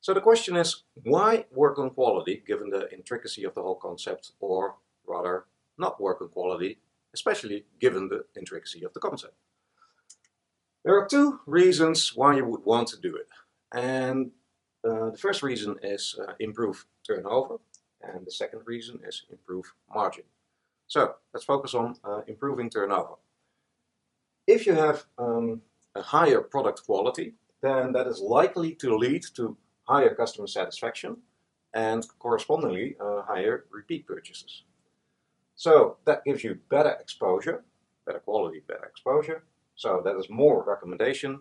So the question is, why work on quality given the intricacy of the whole concept, or rather not work on quality, especially given the intricacy of the concept? There are two reasons why you would want to do it. And uh, the first reason is uh, improve turnover, and the second reason is improve margin. So let's focus on uh, improving turnover. If you have um, a higher product quality, then that is likely to lead to higher customer satisfaction and correspondingly uh, higher repeat purchases. So that gives you better exposure, better quality, better exposure. So that is more recommendation,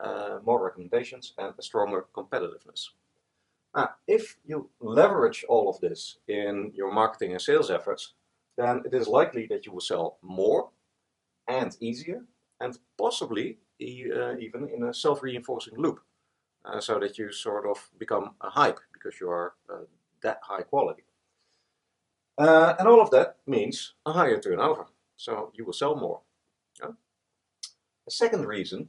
uh, more recommendations and a stronger competitiveness. Now, if you leverage all of this in your marketing and sales efforts, then it is likely that you will sell more and easier and possibly uh, even in a self-reinforcing loop uh, so that you sort of become a hype because you are uh, that high quality. Uh, and all of that means a higher turnover, so you will sell more. Yeah? A second reason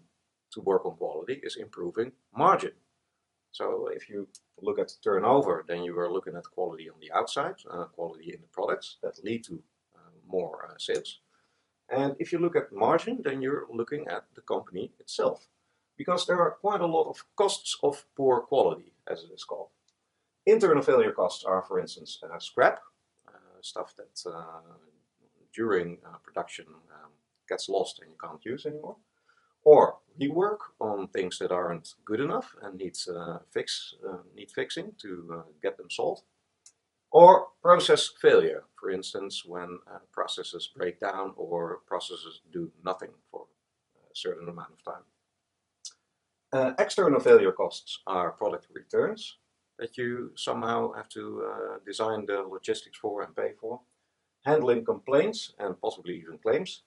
to work on quality is improving margin. So if you look at turnover, then you are looking at quality on the outside, uh, quality in the products that lead to uh, more uh, sales. And if you look at margin, then you're looking at the company itself. Because there are quite a lot of costs of poor quality, as it is called. Internal failure costs are, for instance, uh, scrap, uh, stuff that uh, during uh, production um, gets lost and you can't use anymore. Or rework on things that aren't good enough and needs fix, need fixing to get them solved. Or process failure, for instance, when uh, processes break down or processes do nothing for a certain amount of time. Uh, external failure costs are product returns that you somehow have to uh, design the logistics for and pay for. Handling complaints and possibly even claims.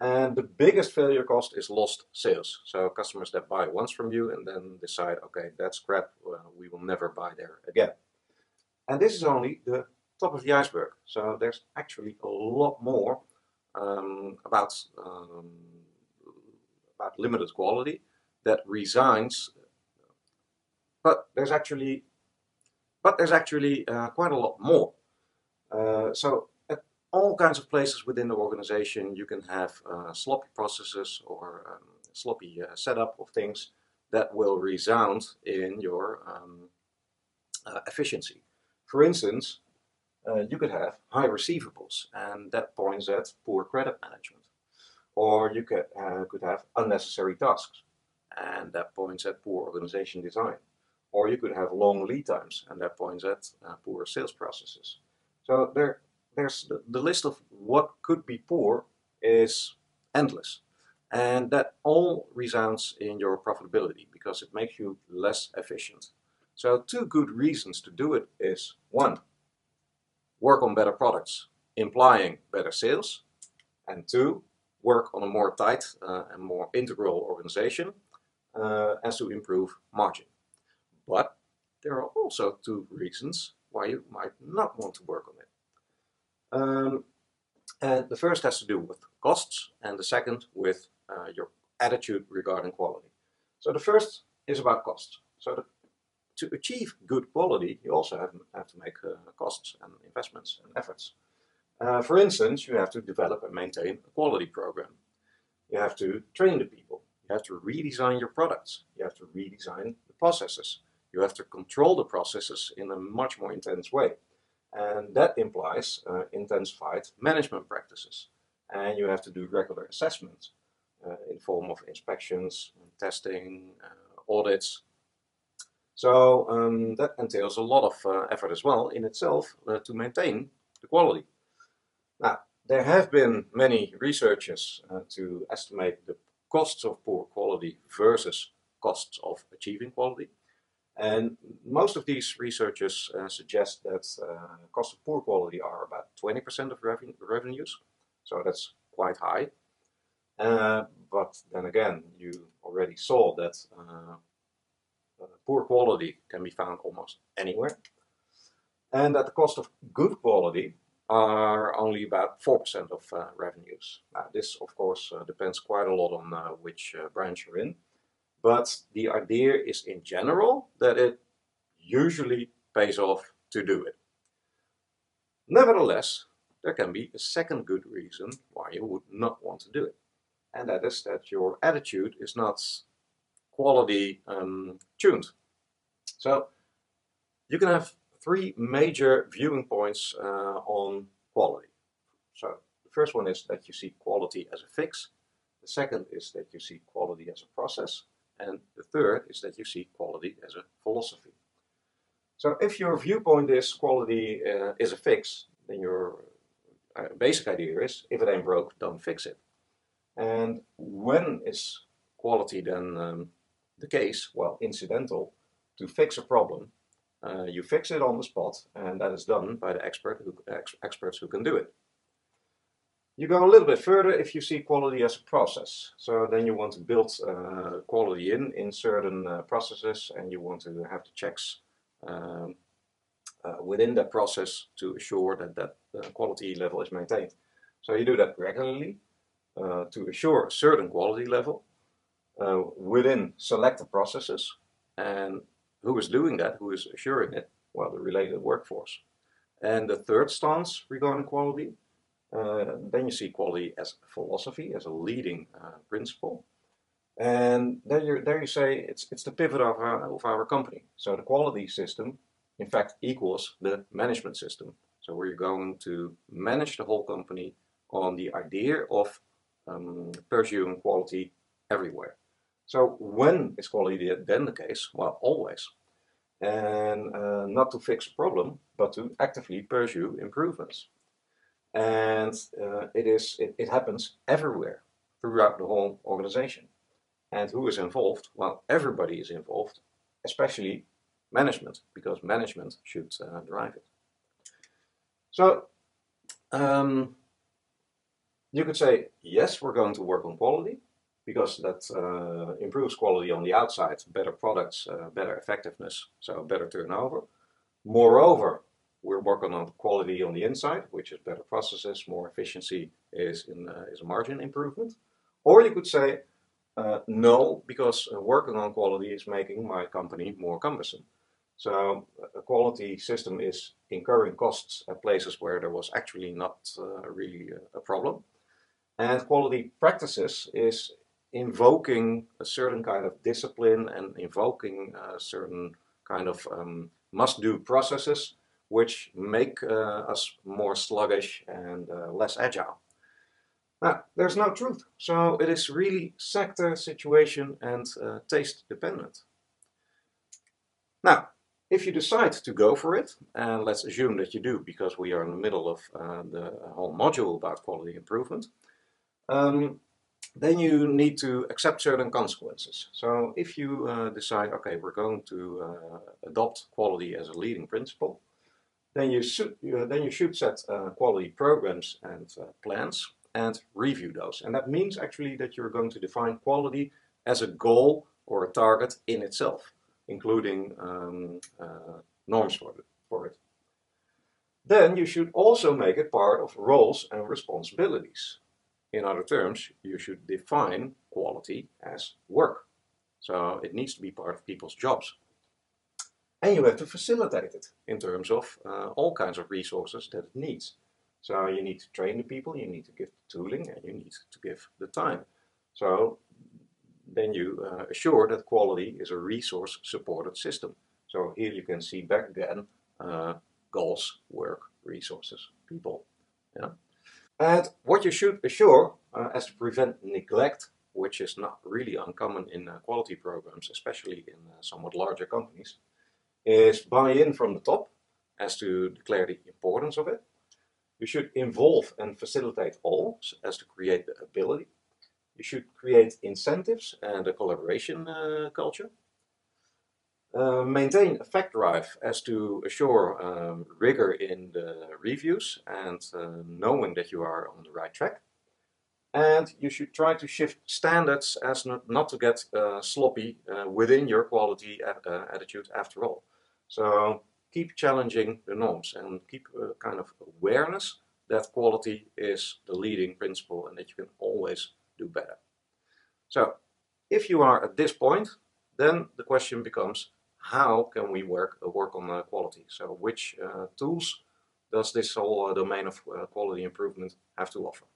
And the biggest failure cost is lost sales. So customers that buy once from you and then decide, okay, that's crap, we will never buy there again. And this is only the top of the iceberg. So there's actually a lot more um, about um, about limited quality that resigns. But there's actually but there's actually uh, quite a lot more. Uh, so at all kinds of places within the organization, you can have uh, sloppy processes or um, sloppy uh, setup of things that will resound in your um, uh, efficiency. For instance, uh, you could have high receivables, and that points at poor credit management. Or you could, uh, could have unnecessary tasks, and that points at poor organization design. Or you could have long lead times, and that points at uh, poor sales processes. So there, there's the, the list of what could be poor is endless. And that all resounds in your profitability because it makes you less efficient. So two good reasons to do it is one, work on better products, implying better sales, and two, work on a more tight uh, and more integral organization uh, as to improve margin. But there are also two reasons why you might not want to work on it. Um, and the first has to do with costs, and the second with uh, your attitude regarding quality. So the first is about costs. So the to achieve good quality, you also have, have to make uh, costs and investments and efforts. Uh, for instance, you have to develop and maintain a quality program. You have to train the people. You have to redesign your products. You have to redesign the processes. You have to control the processes in a much more intense way. And that implies uh, intensified management practices. And you have to do regular assessments uh, in form of inspections, testing, uh, audits, so um, that entails a lot of uh, effort as well in itself uh, to maintain the quality. Now, there have been many researchers uh, to estimate the costs of poor quality versus costs of achieving quality. And most of these researchers uh, suggest that uh, costs of poor quality are about 20% of reven revenues. So that's quite high. Uh, but then again, you already saw that uh, poor quality can be found almost anywhere. And that the cost of good quality are only about 4% of uh, revenues. Now, this, of course, uh, depends quite a lot on uh, which uh, branch you're in. But the idea is, in general, that it usually pays off to do it. Nevertheless, there can be a second good reason why you would not want to do it. And that is that your attitude is not quality um, tuned. So you can have three major viewing points uh, on quality. So the first one is that you see quality as a fix. The second is that you see quality as a process. And the third is that you see quality as a philosophy. So if your viewpoint is quality uh, is a fix, then your uh, basic idea is if it ain't broke, don't fix it. And when is quality then um, the case? Well, incidental. To fix a problem, uh, you fix it on the spot, and that is done by the expert who, ex experts who can do it. You go a little bit further if you see quality as a process. So then you want to build uh, quality in in certain uh, processes, and you want to have the checks um, uh, within that process to assure that that uh, quality level is maintained. So you do that regularly uh, to assure a certain quality level within selected processes. And who is doing that, who is assuring it? Well, the related workforce. And the third stance regarding quality, uh, then you see quality as philosophy, as a leading uh, principle. And then you, there you say it's, it's the pivot of our, of our company. So the quality system in fact equals the management system. So we're going to manage the whole company on the idea of um, pursuing quality everywhere. So when is quality then the case? Well, always. And uh, not to fix a problem, but to actively pursue improvements. And uh, it, is, it, it happens everywhere throughout the whole organization. And who is involved? Well, everybody is involved, especially management, because management should uh, drive it. So um, you could say, yes, we're going to work on quality, because that uh, improves quality on the outside, better products, uh, better effectiveness, so better turnover. Moreover, we're working on quality on the inside, which is better processes, more efficiency is, in, uh, is a margin improvement. Or you could say, uh, no, because uh, working on quality is making my company more cumbersome. So a quality system is incurring costs at places where there was actually not uh, really a problem. And quality practices is invoking a certain kind of discipline and invoking a certain kind of um, must-do processes which make uh, us more sluggish and uh, less agile. Now, there's no truth, so it is really sector, situation and uh, taste dependent. Now, if you decide to go for it, and let's assume that you do because we are in the middle of uh, the whole module about quality improvement, um, then you need to accept certain consequences. So if you uh, decide, okay, we're going to uh, adopt quality as a leading principle, then you should, then you should set uh, quality programs and uh, plans and review those. And that means actually that you're going to define quality as a goal or a target in itself including um, uh, norms for for it. Then you should also make it part of roles and responsibilities. In other terms, you should define quality as work. So it needs to be part of people's jobs. And you have to facilitate it in terms of uh, all kinds of resources that it needs. So you need to train the people, you need to give the tooling, and you need to give the time. So then you uh, assure that quality is a resource supported system. So here you can see back again uh, goals, work, resources, people. Yeah? And what you should assure uh, as to prevent neglect, which is not really uncommon in uh, quality programs, especially in uh, somewhat larger companies, is buy-in from the top as to declare the importance of it. You should involve and facilitate all as to create the ability you should create incentives and a collaboration uh, culture. Uh, maintain a fact drive as to assure um, rigor in the reviews and uh, knowing that you are on the right track. And you should try to shift standards as not, not to get uh, sloppy uh, within your quality uh, attitude after all. So keep challenging the norms and keep a kind of awareness that quality is the leading principle and that you can always do better. So if you are at this point, then the question becomes, how can we work, uh, work on uh, quality? So which uh, tools does this whole domain of quality improvement have to offer?